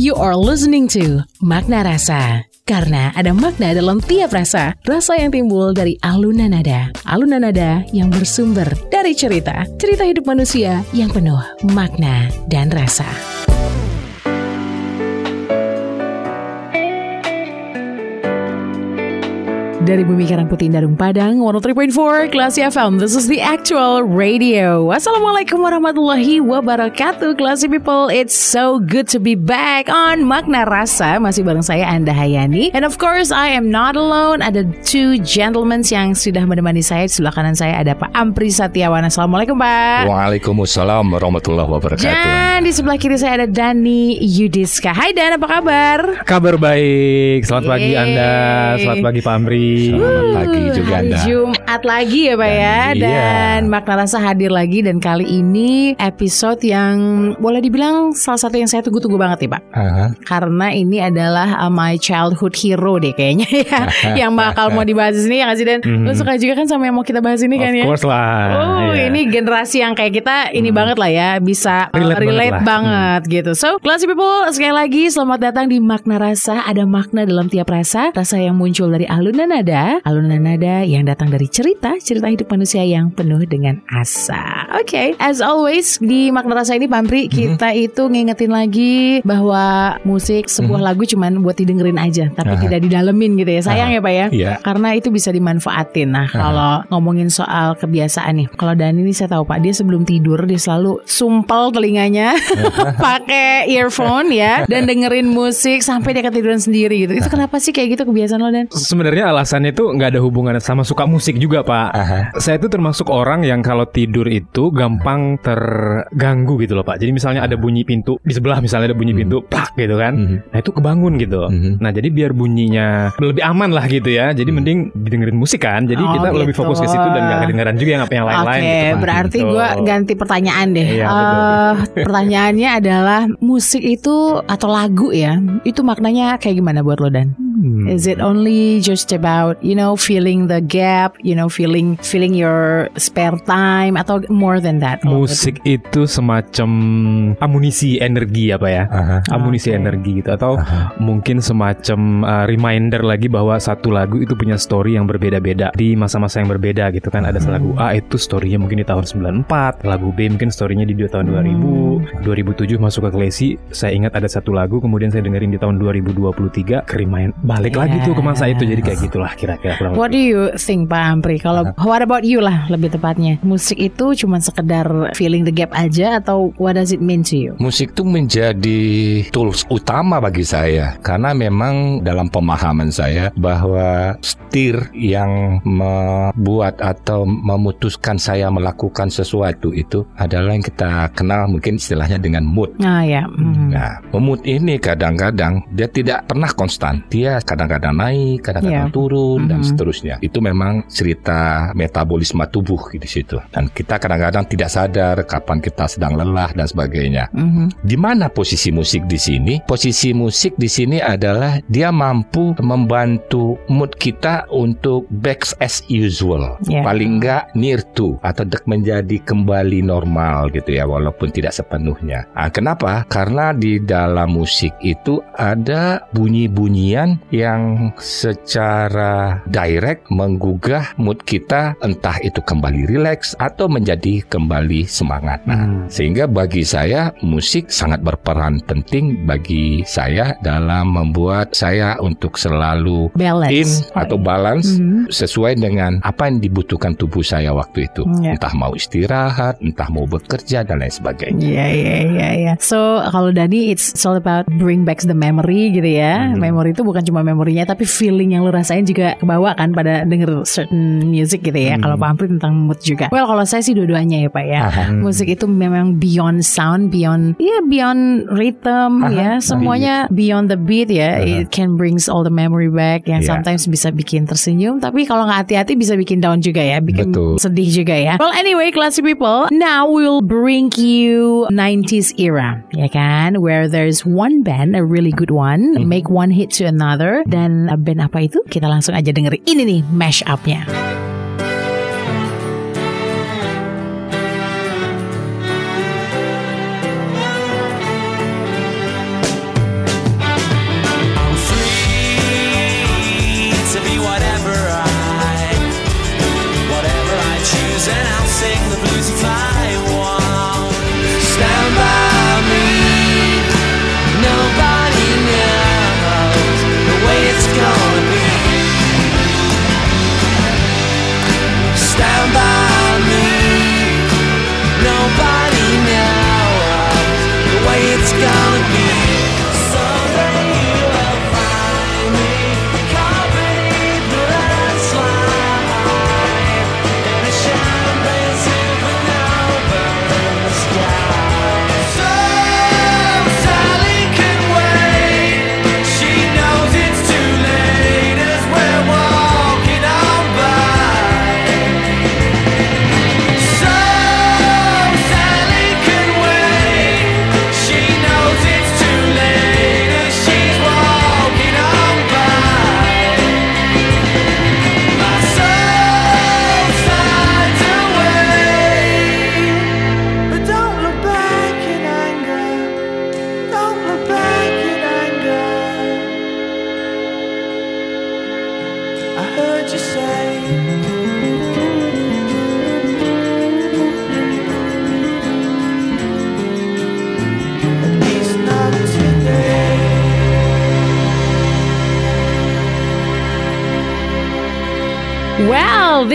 You are listening to Makna Rasa. Karena ada makna dalam tiap rasa, rasa yang timbul dari alunan nada. Alunan nada yang bersumber dari cerita. Cerita hidup manusia yang penuh makna dan rasa. Dari Bumi Karang Putih Darung Padang 103.4 Klasi FM This is the actual radio. Assalamualaikum warahmatullahi wabarakatuh Klasi people. It's so good to be back on Makna Rasa. Masih bareng saya Anda Hayani. And of course I am not alone. Ada two gentlemen yang sudah menemani saya. Di sebelah kanan saya ada Pak Ampri Satiawan Assalamualaikum Pak. Waalaikumsalam warahmatullahi wabarakatuh. Dan di sebelah kiri saya ada Dani Yudiska. Hai Dan. Apa kabar? Kabar baik, selamat pagi Yeay. Anda, selamat pagi Pak Amri. Selamat pagi juga Anda. Jumat lagi ya Pak ya Dan- Dan iya. Makna Rasa hadir lagi Dan kali ini episode yang Boleh dibilang salah satu yang saya tunggu-tunggu banget nih Pak Aha. Karena ini adalah uh, my childhood hero deh kayaknya ya Yang bakal mau dibahas di sini ya kasih Dan Lo suka juga kan sama yang mau kita bahas ini kan. Of ya course lah. Oh iya. ini generasi yang kayak kita ini banget lah ya bisa uh, relate, Relate banget banget gitu. So classy people sekali lagi selamat datang di makna rasa. Ada makna dalam tiap rasa. Rasa yang muncul dari alunan nada, alunan nada yang datang dari cerita, cerita hidup manusia yang penuh dengan asa. Oke, as always di makna rasa ini Pampri kita itu ngingetin lagi bahwa musik sebuah lagu cuman buat didengerin aja, tapi Aha. tidak didalemin gitu ya. Sayang ya Pak ya Iya. karena itu bisa dimanfaatin. Nah, kalau ngomongin soal kebiasaan nih, kalau Dani ini saya tahu Pak, dia sebelum tidur dia selalu sumpel telinganya, pakai earphone ya, dan dengerin musik sampai dia ketiduran sendiri gitu. Itu kenapa sih kayak gitu kebiasaan lo Dan? Sebenarnya alasannya itu nggak ada hubungan sama suka musik juga Pak. Aha. Saya itu termasuk orang yang kalau tidur itu gampang terganggu gitu loh Pak. Jadi misalnya ada bunyi pintu di sebelah misalnya ada bunyi pintu, plak gitu kan. Mhm. Nah itu kebangun gitu. Mhm. Nah jadi biar bunyinya lebih aman lah gitu ya. Jadi mending didengerin musik kan. Jadi Oh, kita lebih gitu. fokus ke situ dan nggak kedengeran juga yang apa yang lain-lain. Oke, gitu, Pak. berarti Gitu. gue ganti pertanyaan deh. Iya, Eh, pertanyaannya adalah musik itu atau lagu ya, itu maknanya kayak gimana buat lo Dan? Hmm. Is it only just about you know feeling the gap, you know feeling feeling your spare time atau more than that? Musik itu semacam amunisi energi apa ya? Aha. Amunisi Oke. energi gitu atau Aha. mungkin semacam uh, reminder lagi bahwa satu lagu itu punya story yang berbeda-beda di masa-masa yang berbeda gitu kan. Ada lagu A itu storynya mungkin di tahun 94, lagu B mungkin storynya di tahun 2000, 2007 masuk ke Klesi. Saya ingat ada satu lagu kemudian saya dengerin di tahun 2023 ke remind balik lagi tuh ke masa itu jadi kayak gitulah kira-kira kurang What do you think Pak Ampri? Kalau what about you lah lebih tepatnya. Musik itu cuma sekedar feeling the gap aja atau what does it mean to you? Musik itu menjadi tools utama bagi saya karena memang dalam pemahaman saya bahwa setir yang membuat atau memutuskan saya melakukan sesuatu itu adalah yang kita kenal mungkin istilahnya dengan mood. Ah ya. mhm. Nah, mood ini kadang-kadang dia tidak pernah konstan. Dia kadang-kadang naik, kadang-kadang Iya. turun dan Mhm. seterusnya. Itu memang cerita metabolisme tubuh di situ. Dan kita kadang-kadang tidak sadar kapan kita sedang lelah dan sebagainya. Mhm. Di mana posisi musik di sini? Posisi musik di sini adalah dia mampu membantu mood kita untuk back as usual. Ya. Paling enggak near to atau dek menjadi kembali normal gitu ya walaupun tidak sepenuhnya. Ah, kenapa? Karena di dalam musik itu ada bunyi-bunyian yang secara direct menggugah mood kita entah itu kembali rileks atau menjadi kembali semangat. Nah, Hmm. sehingga bagi saya musik sangat berperan penting bagi saya dalam membuat saya untuk selalu Balance. in atau balance Mhm. sesuai dengan apa yang dibutuhkan tubuh saya waktu itu. Ya. Entah mau istirahat, entah mau bekerja dan lain sebagainya. Iya iya iya iya. So kalau Dani it's all about bring back the memory gitu ya. Mhm. Memory itu bukan cuma memorinya tapi feeling yang lu rasain juga kebawa kan pada denger certain music gitu ya. Mhm. Kalau Pak Ampri tentang mood juga. Well kalau saya sih dua-duanya ya Pak ya. Aha. Hmm. Musik itu memang beyond sound, beyond ya beyond rhythm Aha, ya, semuanya beyond the beat ya. Aha. It can brings all the memory back yang Iya. sometimes bisa bikin tersenyum, tapi kalau nggak hati-hati bisa bikin down juga ya, bikin Betul. sedih juga ya. Well anyway, classy people, now we'll bring you 90s era, ya kan? Where there's one band, a really good one, Mhm. make one hit to another, dan uh, band apa itu? Kita langsung aja dengerin ini nih mash up-nya.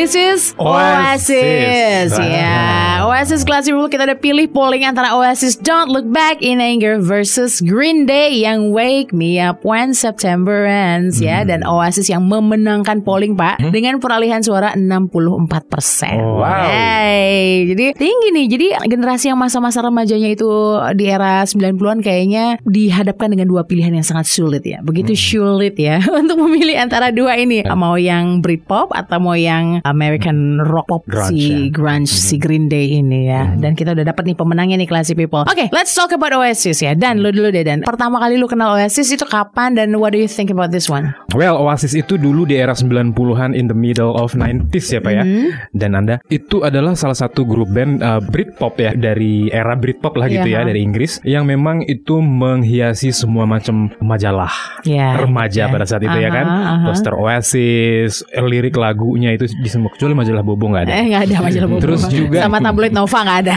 Well, this is Oasis. Oasis. Ya, Oasis Classy Rule kita udah pilih polling antara Oasis Don't Look Back in Anger versus Green Day yang Wake Me Up When September Ends ya Hmm. dan Oasis yang memenangkan polling Pak dengan peralihan suara 64%. Oh, wow. Hey, jadi tinggi nih. Jadi generasi yang masa-masa remajanya itu di era 90-an kayaknya dihadapkan dengan dua pilihan yang sangat sulit ya. Begitu sulit ya untuk memilih antara dua ini. Mau yang Britpop atau mau yang American rock pop Grunge, si ya. grunge si Green Day ini ya. Dan kita udah dapat nih pemenangnya nih Classy People. Oke, let's talk about Oasis ya. Dan lu dulu deh Dan. Pertama kali lu kenal Oasis itu kapan dan what do you think about this one? Well, Oasis itu dulu di era 90-an in the middle of 90s ya Pak ya. Mm-hmm. Dan Anda itu adalah salah satu grup band uh, Britpop ya dari era Britpop lah gitu Iya, ha. ya dari Inggris yang memang itu menghiasi semua macam majalah Ya, remaja ya. pada saat itu ya kan. Aha, aha. Poster Oasis, lirik lagunya itu di semua kecuali majalah Bobo nggak ada. Eh nggak ada majalah Bobo. Terus juga- sama tabloid Nova nggak ada.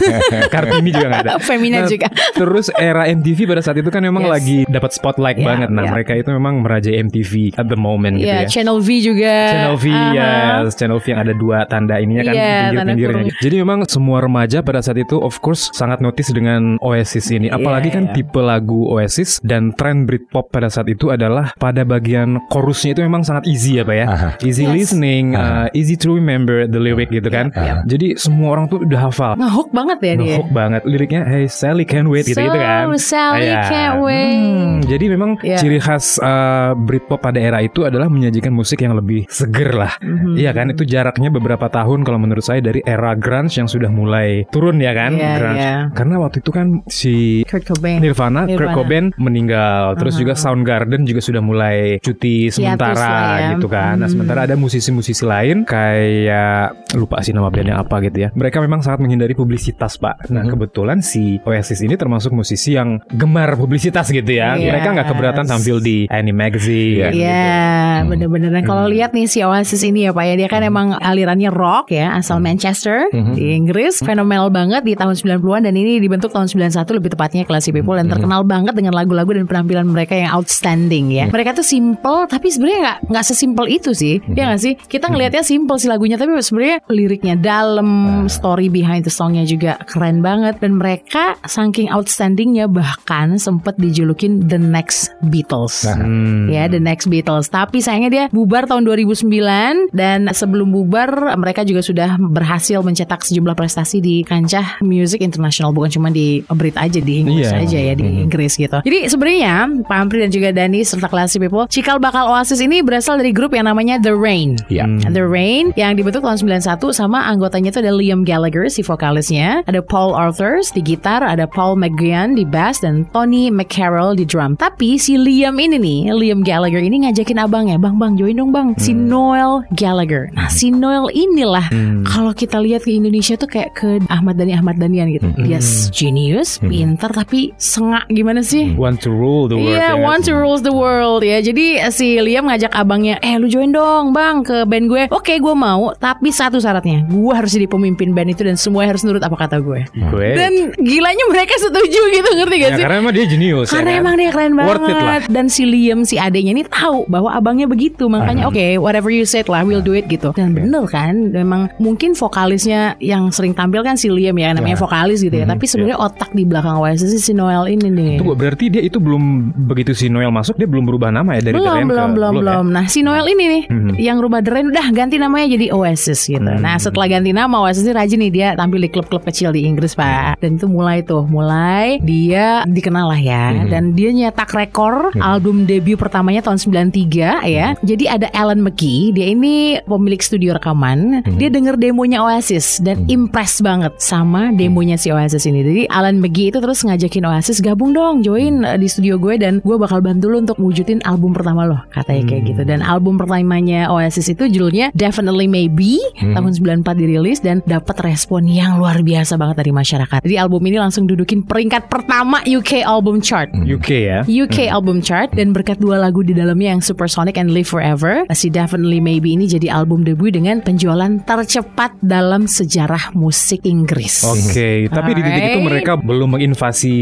Kartini juga nggak ada. Femina Nah, juga. Terus era MTV pada saat itu kan memang Yes. lagi dapat spotlight Yeah, banget. Nah, yeah. mereka itu memang merajai MTV at the moment gitu Iya, ya. Channel V juga. Channel V Aha. yes, Channel V yang ada dua tanda ininya kan Iya, pinggir-pinggirnya. tanda Jadi memang semua remaja pada saat itu of course sangat notice dengan Oasis ini. Apalagi Iya, kan iya. tipe lagu Oasis dan tren Britpop pada saat itu adalah pada bagian chorusnya itu memang sangat easy ya Pak ya. Aha. Easy Yes. listening, uh, easy to remember the lyric gitu kan. Iya. Jadi semua orang tuh udah hafal. Ngehook banget ya dia. Ngehook banget liriknya Hey Sally can't wait gitu-gitu kan So, Sally Iya. can't wait. Hmm, Jadi memang Iya. ciri khas uh, Britpop pada era itu adalah menyajikan musik yang lebih seger lah Mhm. Iya kan itu jaraknya beberapa tahun kalau menurut saya dari era grunge yang sudah mulai turun ya kan Iya, grunge iya. Karena waktu itu kan si Kurt Cobain. Nirvana, Kurt Nirvana. Cobain meninggal, terus juga Soundgarden juga sudah mulai cuti sementara ya. gitu kan. Nah, Hmm. sementara ada musisi-musisi lain kayak lupa sih nama bandnya apa gitu ya. Mereka memang sangat menghindari publisitas, Pak. Nah, Hmm. kebetulan si Oasis ini termasuk musisi yang gemar publisitas gitu ya. Yes. Mereka nggak keberatan tampil di Annie Magazine. Iya. Iya, Hmm. bener-bener. Dan kalau lihat nih si Oasis ini ya Pak ya, dia kan emang alirannya rock ya, asal Hmm. Manchester di Inggris, fenomenal banget di tahun 90-an dan ini dibentuk tahun 91 lebih tepatnya Classy People Hmm. dan terkenal banget dengan lagu-lagu dan penampilan mereka yang outstanding ya. Mereka tuh simple tapi sebenarnya nggak nggak sesimpel itu sih. Ya nggak sih? Kita ngelihatnya simple sih lagunya tapi sebenarnya liriknya dalam, story behind the songnya juga keren banget dan mereka saking outstandingnya bahkan sempet dijulukin the next Beatles. Hmm. Ya, The Next Beatles. Tapi sayangnya dia bubar tahun 2009 dan sebelum bubar mereka juga sudah berhasil mencetak sejumlah prestasi di kancah music internasional bukan cuma di Brit aja di Inggris Iya. aja ya di Inggris gitu. Jadi sebenarnya Pak Ampri dan juga Dani serta Classy People, cikal bakal Oasis ini berasal dari grup yang namanya The Rain. Ya. The Rain yang dibentuk tahun 91 sama anggotanya itu ada Liam Gallagher si vokalisnya, ada Paul Arthurs di gitar, ada Paul McGuigan di bass dan Tony McCarroll di drum. Tapi si Liam ini nih, Liam Gallagher ini ngajakin abangnya, "Bang, Bang, join dong, Bang." Si Noel Gallagher. Nah, si Noel inilah kalau kita lihat ke Indonesia tuh kayak ke Ahmad Dhani Ahmad Dhanian gitu. Dia genius, pintar tapi sengak gimana sih? Want to rule the world. Iya, ya kan? want to rules the world ya. Jadi si Liam ngajak abangnya, eh lu join dong bang ke band gue. Oke, gue mau. Tapi satu syaratnya, gue harus jadi pemimpin band band itu dan semua harus nurut apa kata gue. Gue. Dan gilanya mereka setuju gitu ngerti gak Ya, sih? karena emang dia jenius. ya Karena kan? emang dia keren Worth it lah. banget Dan si Liam si adeknya ini tahu Bahwa abangnya begitu Makanya oke whatever you said lah We'll do it gitu Dan bener kan Memang mungkin vokalisnya Yang sering tampil kan si Liam ya Namanya vokalis gitu ya Tapi sebenarnya otak di belakang Oasis sih si Noel ini nih Tunggu, berarti dia itu belum begitu si Noel masuk dia belum berubah nama ya dari The belum Rain belum ke belum ya? belum nah si Noel ini nih Mhm. yang rubah The Rain udah ganti namanya jadi Oasis gitu Hmm. nah setelah ganti nama Oasis ini rajin nih dia tampil di klub-klub kecil di Inggris pak. Dan itu mulai tuh mulai dia dikenal lah ya. Hmm. dan dia nyetak rekor album debut pertamanya tahun 93 ya. Hmm. jadi ada Alan McGee dia ini pemilik studio rekaman. Hmm. dia denger demonya Oasis dan impress banget sama demonya si Oasis ini. Jadi Alan McGee itu terus ngajakin Oasis gabung dong join uh, di studio gue dan gue bakal bantu lo untuk wujudin album pertama lo katanya kayak gitu. Dan album pertamanya Oasis itu judulnya Definitely Maybe tahun 94 dirilis dan dapat respon yang luar biasa banget dari masyarakat jadi album ini langsung dudukin peringkat pertama UK album chart UK ya. UK album chart dan berkat dua lagu di dalamnya yang Supersonic and Live Forever, si Definitely Maybe ini jadi album debut dengan penjualan tercepat dalam sejarah musik Inggris. Oke, tapi di titik itu Alright. mereka belum menginvasi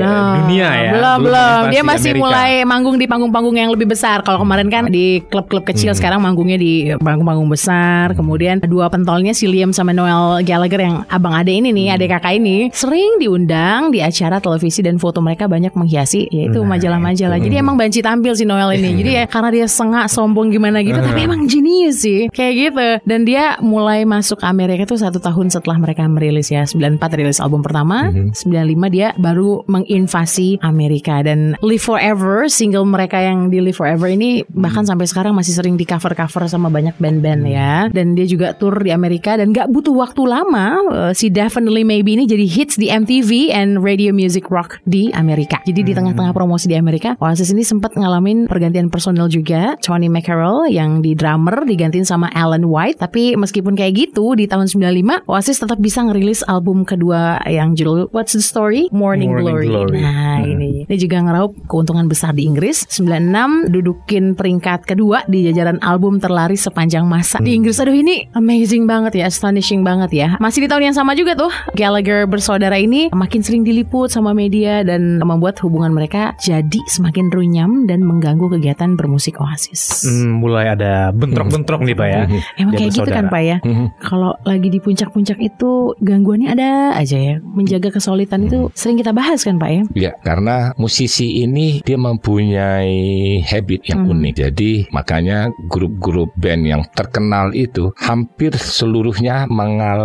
Belum, dunia ya. Belum, belum. Dia masih Amerika. mulai manggung di panggung-panggung yang lebih besar. Kalau kemarin kan di klub-klub kecil, sekarang manggungnya di panggung-panggung besar. Kemudian dua pentolnya si Liam sama Noel Gallagher yang abang ade ini nih, adek kakak ini sering diundang di acara televisi dan foto mereka banyak menghiasi yaitu majalah-majalah. Jadi emang banci tampil si Noel ini. Jadi ya karena dia sengak sombong gimana gitu, tapi emang jenius sih. Kayak gitu. Dan dia mulai masuk Amerika tuh satu tahun setelah mereka merilis ya 94 rilis album pertama 95 dia baru menginvasi Amerika dan Live Forever single mereka yang di Live Forever ini bahkan sampai sekarang masih sering di cover cover sama banyak band-band ya dan dia juga tour di Amerika dan gak butuh waktu lama eh, si Definitely Maybe ini jadi hits di MTV and Radio Music Rock di Amerika. Jadi di tengah-tengah promosi di Amerika Oasis ini sempat ngalamin pergantian personel juga. Tony McCarroll yang di drummer digantiin sama Alan White. Tapi meskipun kayak gitu di tahun 95 Oasis tetap bisa ngerilis album kedua yang judul What's the Story? Morning, Morning Glory. Glory. Nah ini. Ini juga ngeraup keuntungan besar di Inggris. 96 dudukin peringkat kedua di jajaran album terlaris sepanjang masa. Di Inggris aduh ini amazing banget ya astonishing banget ya masih di tahun yang sama juga tuh Gallagher bersaudara ini makin sering diliput sama media dan membuat hubungan mereka jadi semakin runyam dan mengganggu kegiatan bermusik Oasis Hmm, mulai ada bentrok-bentrok nih Pak ya. Emang Dia kayak gitu kan. Pak ya Mhm. Kalau lagi di puncak-puncak itu Gangguannya ada aja ya Menjaga kesulitan itu sering kita bahas kan Pak ya Ya, karena musisi ini dia mempunyai habit yang Hmm. unik. Jadi makanya grup-grup band yang terkenal itu hampir seluruhnya mengalami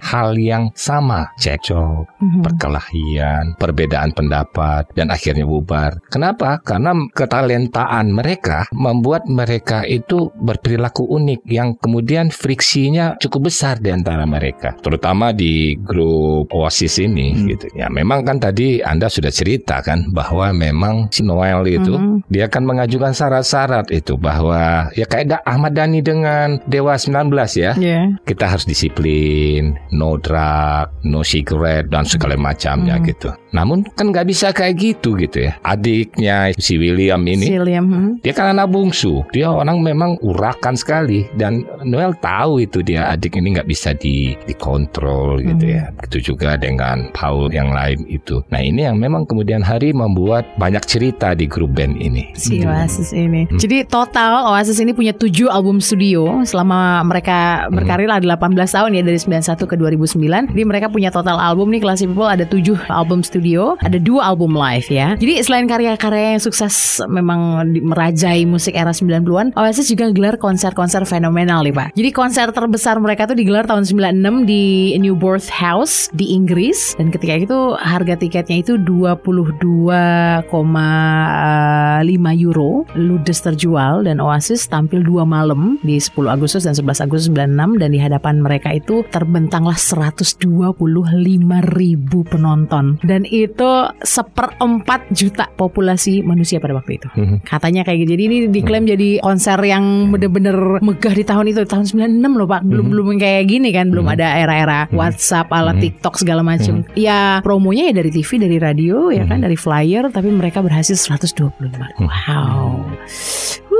hal yang sama. Cekcok, Mhm. perkelahian, perbedaan pendapat, dan akhirnya bubar. Kenapa? Karena ketalentaan mereka membuat mereka itu berperilaku unik yang kemudian friksinya cukup besar di antara mereka. Terutama di grup Oasis ini Hmm. gitu. Ya memang kan tadi Anda sudah cerita kan bahwa memang si Noel itu Mhm. dia akan mengajukan syarat-syarat itu bahwa ya kayak Ahmad Dhani dengan Dewa 19 ya. Iya Kita harus disiplin, no drug, no cigarette dan segala macamnya Hmm. gitu. Namun kan nggak bisa kayak gitu gitu ya. Adiknya si William ini Si Liam hmm. dia kan anak bungsu. Dia orang memang urakan sekali dan Noel tahu itu dia adik ini nggak bisa di dikontrol gitu Hmm. ya. Begitu juga dengan Paul yang lain itu. Nah ini yang memang kemudian hari membuat banyak cerita di grup band ini. Si. Oasis ini Jadi total Oasis ini punya 7 album studio Selama mereka berkarir ada 18 tahun ya Dari 91 ke 2009 Jadi mereka punya total album nih Classy People. Ada 7 album studio Ada 2 album live ya. Jadi selain karya-karya yang sukses Memang merajai musik era 90-an Oasis juga gelar konser-konser fenomenal nih Pak. Jadi konser terbesar mereka tuh digelar tahun 96 di Newborth House di Inggris. Dan ketika itu harga tiketnya itu 22,5 euro ludes terjual. Dan Oasis tampil dua malam di 10 Agustus dan 11 Agustus 96 dan di hadapan mereka itu terbentanglah 125 ribu penonton. Dan itu seperempat juta populasi manusia pada waktu itu. Mhm. katanya kayak gitu. Jadi ini diklaim jadi konser yang bener-bener megah di tahun itu. Tahun 96 loh pak. Belum belum kayak gini kan. Belum ada era-era WhatsApp ala TikTok segala macam ya promonya ya dari TV dari radio ya kan dari flyer tapi mereka berhasil 125 wow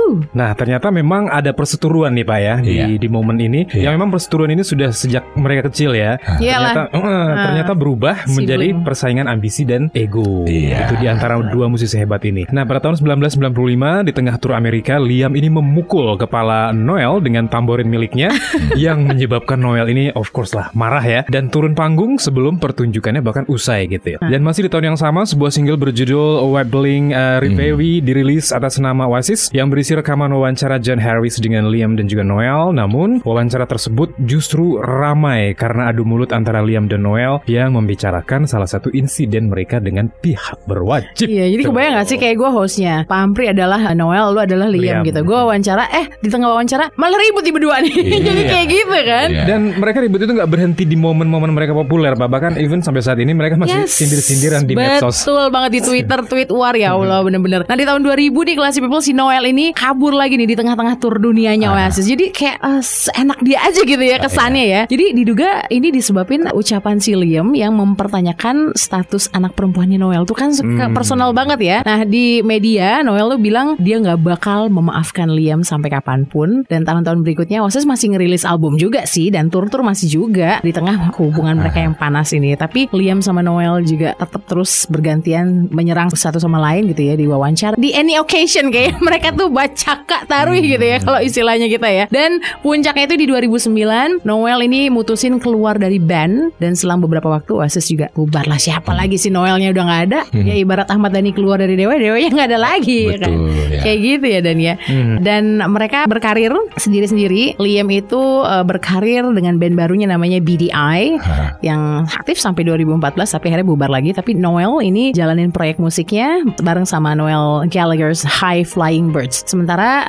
Uh, Nah, ternyata memang ada perseteruan nih Pak ya di Iya. di momen ini. Iya. Yang memang perseteruan ini sudah sejak mereka kecil ya. Iyalah. Ternyata eh, ternyata berubah menjadi sibling. persaingan ambisi dan ego. Iya. Itu di antara dua musisi hebat ini. Nah, pada tahun 1995 di tengah tur Amerika, Liam ini memukul kepala Noel dengan tamborin miliknya yang menyebabkan Noel ini of course lah marah ya dan turun panggung sebelum pertunjukannya bahkan usai gitu ya. Dan masih di tahun yang sama sebuah single berjudul Wobbling uh, Reverie dirilis atas nama Oasis yang berisi rekaman wawancara John Harris dengan Liam dan juga Noel. Namun wawancara tersebut justru ramai karena adu mulut antara Liam dan Noel yang membicarakan salah satu insiden mereka dengan pihak berwajib. Iya, jadi kebayang gak sih kayak gue hostnya Pak Ampri adalah Noel, lu adalah Liam, Liam. gitu Gue wawancara, eh di tengah wawancara malah ribut di berdua nih Jadi kayak gitu kan Iya. Dan mereka ribut itu nggak berhenti di momen-momen mereka populer, Pak. Bahkan even sampai saat ini mereka masih Yes, sindir-sindiran di medsos. Betul banget di Twitter tweet war ya Allah bener-bener. Nah di tahun 2000 nih Classy People si Noel ini kabur lagi nih di tengah-tengah tur dunianya Oasis. Jadi kayak eh, enak dia aja gitu ya kesannya ya. Jadi diduga ini disebabin ucapan si Liam yang mempertanyakan status anak perempuannya Noel tuh kan suka personal banget ya. Nah di media Noel tuh bilang dia nggak bakal memaafkan Liam sampai kapan pun dan tahun-tahun berikutnya Oasis masih ngerilis album juga sih dan tur-tur masih juga di tengah hubungan mereka yang panas ini. Tapi Liam sama Noel juga tetap terus bergantian menyerang satu sama lain gitu ya di wawancara. Di any occasion kayak mereka tuh baca kak taruh gitu ya kalau istilahnya kita ya. Dan puncaknya itu di 2009 Noel ini mutusin keluar dari band dan selang beberapa waktu Oasis juga bubar lah. Siapa lagi sih Noelnya udah nggak ada? Ya ibarat Ahmad Dhani keluar dari Dewa, Dewa yang nggak ada lagi ya kan. Betul, ya. Kayak gitu ya Dan ya. Dan mereka berkarir sendiri-sendiri. Liam itu eh, berkarir dengan band barunya namanya BDI yang aktif sampai 2014 tapi akhirnya bubar lagi. Tapi Noel ini jalanin proyek musiknya bareng sama Noel Gallagher's High Flying Birds. Sementara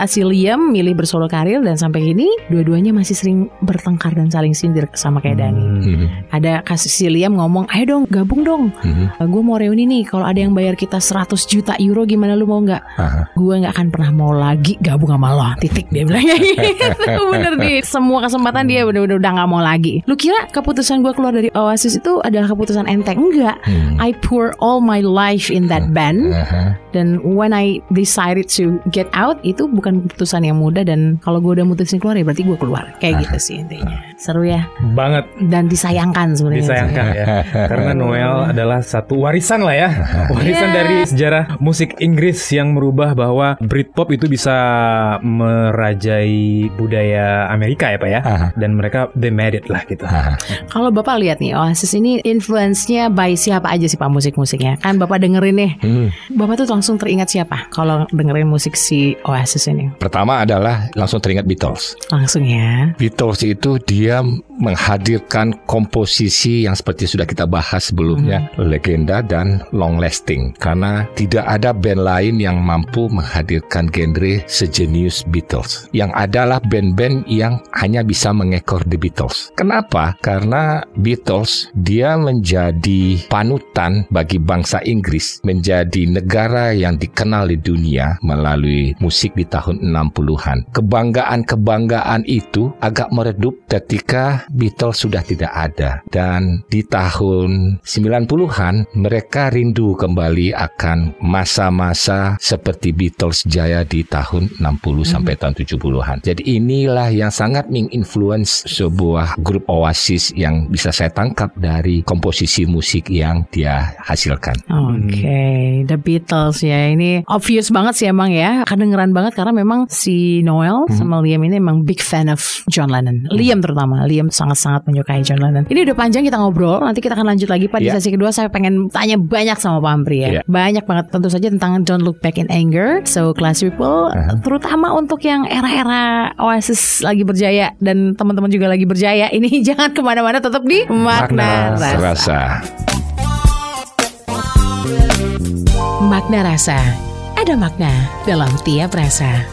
si Liam milih bersolo karir dan sampai kini dua-duanya masih sering bertengkar dan saling sindir sama kayak Dani. Mhm. Ada kasus si Liam ngomong, ayo dong gabung dong. Mhm. gue mau reuni nih. Kalau ada yang bayar kita 100 juta euro gimana lu mau nggak? Gue nggak akan pernah mau lagi gabung sama lo titik dia bilang kayak gitu bener nih semua kesempatan dia bener-bener udah nggak mau lagi lu kira keputusan gue keluar dari Oasis itu adalah keputusan enteng enggak Hmm. I pour all my life in that band Aha. dan when I decided to get out itu bukan keputusan yang mudah dan kalau gue udah mutusin keluar ya berarti gue keluar. Kayak gitu sih intinya seru ya Banget dan disayangkan sebenarnya disayangkan ya. Karena Noel adalah satu warisan lah ya. Warisan Iya. dari sejarah musik Inggris yang merubah bahwa Britpop itu bisa merajai budaya Amerika ya Pak ya. Aha. Dan mereka they made it lah gitu. Aha. Kalau Bapak lihat nih Oasis ini influence-nya by siapa aja sih Pak musik-musiknya? Kan Bapak dengerin nih. Hmm. Bapak tuh langsung teringat siapa kalau dengerin musik si Oasis ini? Pertama adalah langsung teringat Beatles. Langsung ya. Beatles itu dia dia menghadirkan komposisi yang seperti sudah kita bahas sebelumnya legenda dan long lasting. Karena tidak ada band lain yang mampu menghadirkan genre sejenius Beatles. Yang adalah band-band yang hanya bisa mengekor The Beatles. Kenapa? Karena Beatles dia menjadi panutan bagi bangsa Inggris menjadi negara yang dikenal di dunia melalui musik di tahun 60-an kebanggaan-kebanggaan itu agak meredup ketika Beatles sudah tidak ada dan di tahun 90-an mereka rindu kembali akan masa-masa seperti Beatles jaya di tahun 60 sampai tahun 70-an. Jadi inilah yang sangat menginfluence sebuah grup Oasis yang bisa saya tangkap dari komposisi musik yang dia hasilkan. Oke, The Beatles ya ini obvious banget sih emang ya, kedengeran banget karena memang si Noel sama Liam ini emang big fan of John Lennon. Liam terutama, Liam sangat-sangat menyukai John Lennon. Ini udah panjang kita ngobrol, nanti kita akan lanjut lagi Pak di Iya. sesi kedua. Saya pengen tanya banyak sama Pak Ampri ya, Iya. banyak banget tentu saja tentang Don't Look Back in Anger. So class people, terutama untuk yang era-era Oasis lagi berjaya dan teman-teman juga lagi berjaya. Ini jangan ke mana-mana, tetap di makna, Makna rasa. Serasa. Makna rasa. Ada makna dalam tiap rasa.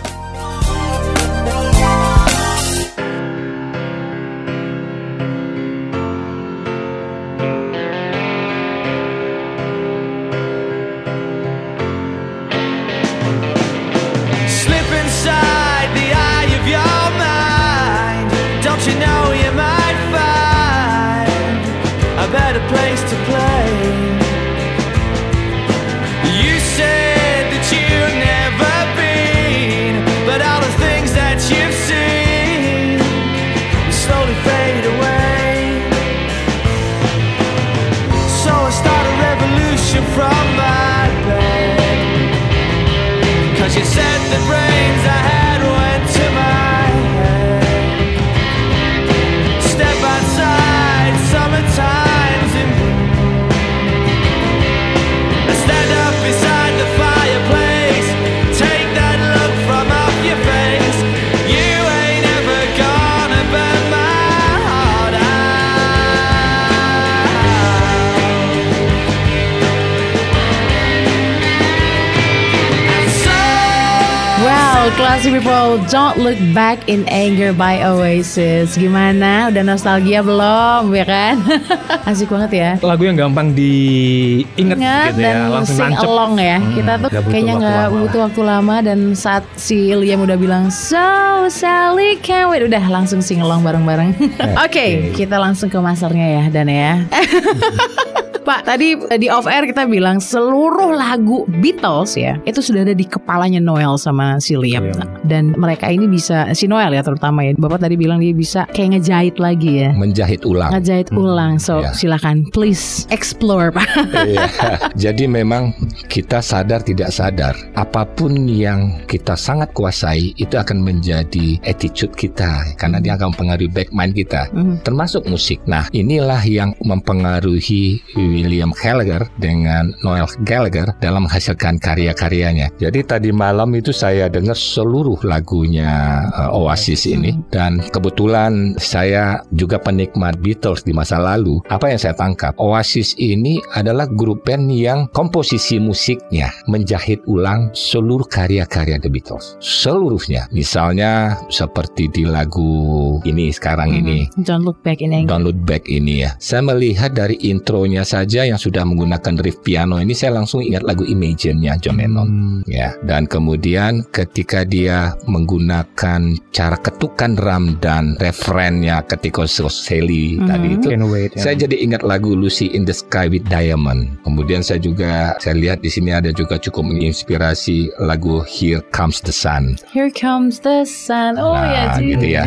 People, classy people, don't look back in anger by Oasis. Gimana? Udah nostalgia belum, ya kan? Asik banget ya. Lagu yang gampang diinget Ingat gitu ya, dan langsung sing nancep. along ya. Hmm, Kita tuh butuh kayaknya waktu nggak butuh waktu lama dan saat si Liam udah bilang so Sally can't wait udah langsung sing along bareng-bareng. Oke, kita langsung ke masternya ya Dan ya. Pak, tadi eh, di off air kita bilang seluruh lagu Beatles ya itu sudah ada di kepalanya Noel sama si Liam. Nah, Dan mereka ini bisa si Noel ya terutama ya. Bapak tadi bilang dia bisa kayak ngejahit lagi ya. Menjahit ulang. Ngejahit ulang. So ya. silakan please explore Pak. Iya. Jadi memang kita sadar tidak sadar apa pun yang kita sangat kuasai itu akan menjadi attitude kita karena dia akan mempengaruhi back mind kita Mhm. termasuk musik. Nah, inilah yang mempengaruhi William Gallagher dengan Noel Gallagher dalam menghasilkan karya-karyanya. Jadi tadi malam itu saya dengar seluruh lagunya uh, Oasis ini dan kebetulan saya juga penikmat Beatles di masa lalu. Apa yang saya tangkap? Oasis ini adalah grup band yang komposisi musiknya menjahit ulang seluruh karya-karya The Beatles. Seluruhnya. Misalnya seperti di lagu ini sekarang ini Don't look back in anger. download back ini ya. Saya melihat dari intronya saja yang sudah menggunakan riff piano ini saya langsung ingat lagu Imagine-nya John Lennon. Hmm. Ya, dan kemudian ketika dia menggunakan cara ketukan drum dan referennya ketika Sally Mhm. tadi itu wait. ya. saya jadi ingat lagu Lucy in the Sky with Diamond. Kemudian saya juga saya lihat di sini ada juga cukup menginspirasi lagu Here Comes the Sun. Here comes the sun. Oh Nah, ya, gitu ya.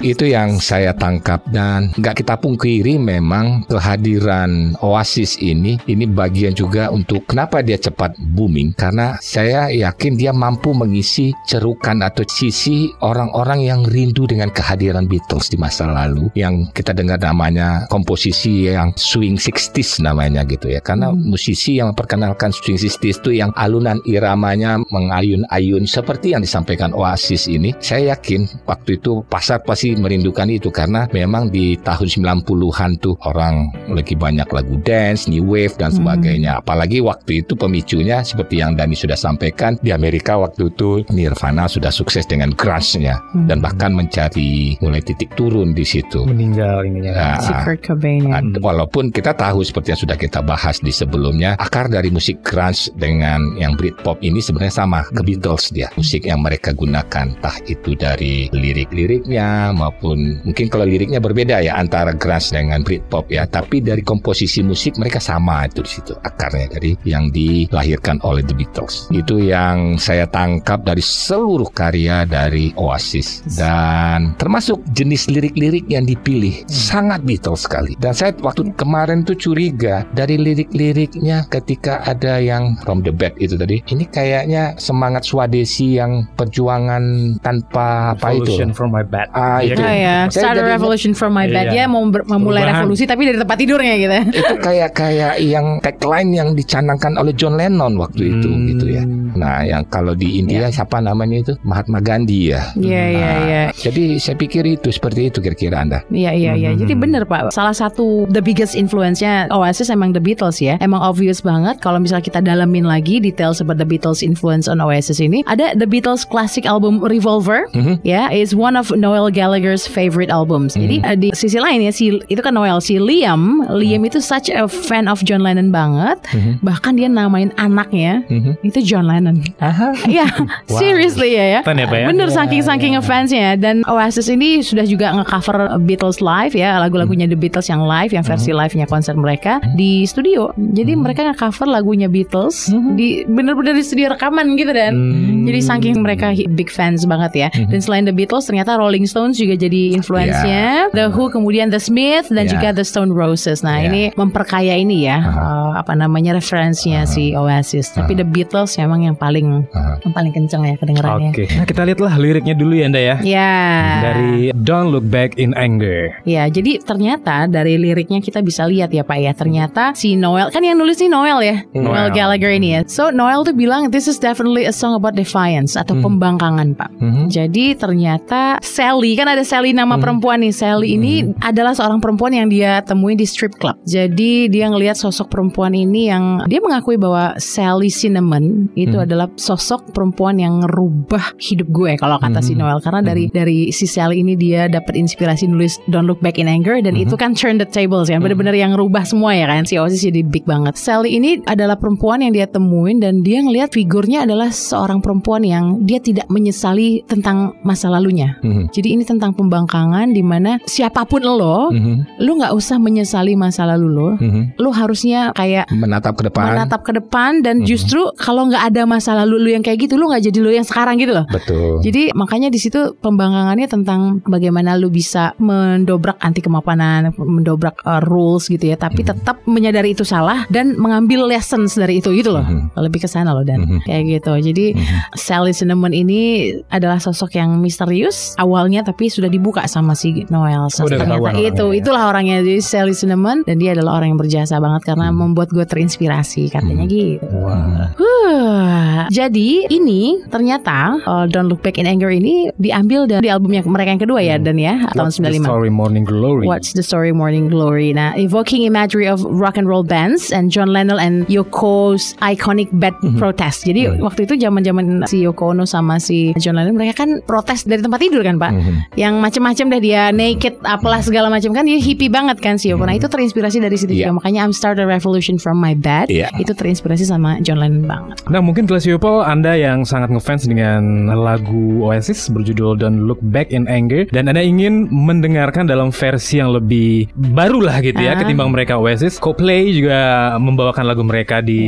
Itu yang saya tangkap dan nggak kita pungkiri memang kehadiran Oasis ini ini bagian juga untuk kenapa dia cepat booming. Karena saya yakin dia mampu mengisi cerukan atau sisi orang-orang yang rindu dengan kehadiran Beatles di masa lalu. Yang kita dengar namanya komposisi yang swing 60s namanya gitu ya. Karena musisi yang memperkenalkan swing 60s itu yang alunan iramanya mengayun-ayun seperti yang disampaikan Oasis ini. Saya yakin waktu itu pasar pasti merindukan itu. Karena memang di tahun 90-an tuh orang lagi banyak lagu dance, new wave dan sebagainya. Apalagi waktu itu pemicunya seperti yang Dani sudah sampaikan di Amerika waktu itu Nirvana sudah sukses dengan grunge-nya dan bahkan mencari mulai titik turun di situ. meninggal ininya. Nah, Si Kurt Cobain ya. Walaupun kita tahu seperti yang sudah kita bahas di sebelumnya, akar dari musik grunge dengan yang Britpop ini sebenarnya sama ke Beatles dia. Musik yang mereka gunakan, entah itu dari lirik-liriknya maupun mungkin kalau liriknya berbeda ya antara grunge dengan Britpop ya, tapi dari komposisi musik mereka sama itu di situ akarnya dari yang dilahirkan oleh The Beatles. Itu yang saya tangkap dari seluruh karya dari Oasis dan termasuk jenis lirik-lirik yang dipilih sangat Beatles sekali. Dan saya waktu kemarin tuh curiga dari lirik-liriknya ketika ada yang From the Bed itu tadi, ini kayaknya semangat Swadesi yang perjuangan tanpa apa itu. Revolution from my bed. Ah, Iya itu. Oh kan? ya, Saya start a jadi- revolution from my bed. Iya. Ya mau memulai Perubahan. revolusi tapi dari tempat tidurnya gitu. itu kayak kayak yang tagline yang dicanangkan oleh John Lennon waktu itu Hmm. gitu ya. Nah, yang kalau di India siapa namanya itu Mahatma Gandhi ya. Iya iya Nah, iya. Jadi saya pikir itu seperti itu kira-kira Anda. Iya iya iya. Hmm. Jadi bener Pak. Salah satu the biggest influence-nya Oasis emang The Beatles ya. Emang obvious banget kalau misalnya kita dalamin lagi detail about The Beatles influence on Oasis ini. Ada The Beatles classic album Revolver. Mhm. Ya, is one of Noel Gallagher's favorite albums. Jadi Hmm. eh, di sisi lain ya si itu kan Noel si Liam, Liam itu such a fan of John Lennon banget. Mhm. Bahkan dia namain anaknya Mhm. itu John Lennon. Aha. Iya, seriously ya ya. Fun ya, Pak ya? Bener saking saking ngefansnya dan Oasis ini sudah juga ngecover Beatles live ya lagu-lagunya The Beatles yang live yang versi live-nya konser mereka di studio. Jadi mereka ngecover lagunya Beatles di bener-bener di studio rekaman gitu dan. Hmm. Jadi saking mereka big fans banget ya. Dan selain The Beatles ternyata Rolling Stones juga jadi influence-nya. The Who kemudian The Smith dan Ya. juga The Stone Roses. Nah, Ya. ini memperkaya ini ya eh, apa namanya referensinya si Oasis. Tapi The Beatles memang yang paling Aha. yang paling kenceng ya kedengerannya. Oke, nah kita lihatlah liriknya dulu ya Anda ya. Ya. Dari Don't Look Back in Anger. Ya, jadi ternyata dari liriknya kita bisa lihat ya Pak ya. Ternyata si Noel kan yang nulis nih Noel ya. Noel Noel. Gallagher ini ya. So Noel tuh bilang this is definitely a song about defiance atau pembangkangan Pak. Mhm. Jadi ternyata Sally kan ada Sally nama perempuan nih. Sally ini adalah seorang perempuan yang dia temui di strip club. Jadi Jadi dia ngelihat sosok perempuan ini yang dia mengakui bahwa Sally Cinnamon itu Hmm. adalah sosok perempuan yang ngerubah hidup gue kalau kata si Hmm. Noel karena dari dari si Sally ini dia dapat inspirasi nulis Don't Look Back in Anger dan Hmm. itu kan turn the tables kan bener-bener yang rubah semua ya kan si Oasis jadi big banget. Sally ini adalah perempuan yang dia temuin dan dia ngelihat figurnya adalah seorang perempuan yang dia tidak menyesali tentang masa lalunya. Mhm. Jadi ini tentang pembangkangan di mana siapa pun lo, Mhm. lu nggak usah menyesali masa lalu lo. Mhm. Lu harusnya kayak menatap ke depan menatap ke depan dan Mhm. justru kalau nggak ada masa lalu lu yang kayak gitu, lu nggak jadi lu yang sekarang gitu loh. betul Jadi makanya di situ pembangkangannya tentang bagaimana lu bisa mendobrak anti kemapanan, mendobrak uh, rules gitu ya, tapi Mhm. tetap menyadari itu salah dan mengambil lessons dari itu gitu loh. Mhm. Lebih ke sana loh dan Mhm. kayak gitu. Jadi Mhm. Sally Cinnamon ini adalah sosok yang misterius awalnya tapi sudah dibuka sama si Noel. Oh, Ternyata itu ya. itulah orangnya jadi Sally Cinnamon dan dia adalah orang yang berjasa banget karena Hmm. membuat gue terinspirasi katanya Hmm. gitu. Wah. Huh, jadi ini ternyata uh, Don't Look Back in Anger ini diambil dari albumnya mereka yang kedua ya dan ya tahun What's the 95. story Morning Glory? What's the story Morning Glory? Nah, evoking imagery of rock and roll bands and John Lennon and Yoko's iconic bad protest. Jadi Mhm. waktu itu zaman-zaman si Yoko Ono sama si John Lennon mereka kan protes dari tempat tidur kan, Pak. Mhm. Yang macam-macam deh dia naked apalah segala macam kan dia hippie banget kan si Yoko. Nah, itu terinspirasi dari situ Iya. juga. Makanya I'm start a revolution from my bed. Iya. Itu terinspirasi sama John Lennon banget. Nah mungkin kelas People Anda yang sangat ngefans dengan lagu Oasis berjudul Don't Look Back in Anger dan Anda ingin mendengarkan dalam versi yang lebih baru lah gitu ya Ah. ketimbang mereka Oasis. Coldplay juga membawakan lagu mereka di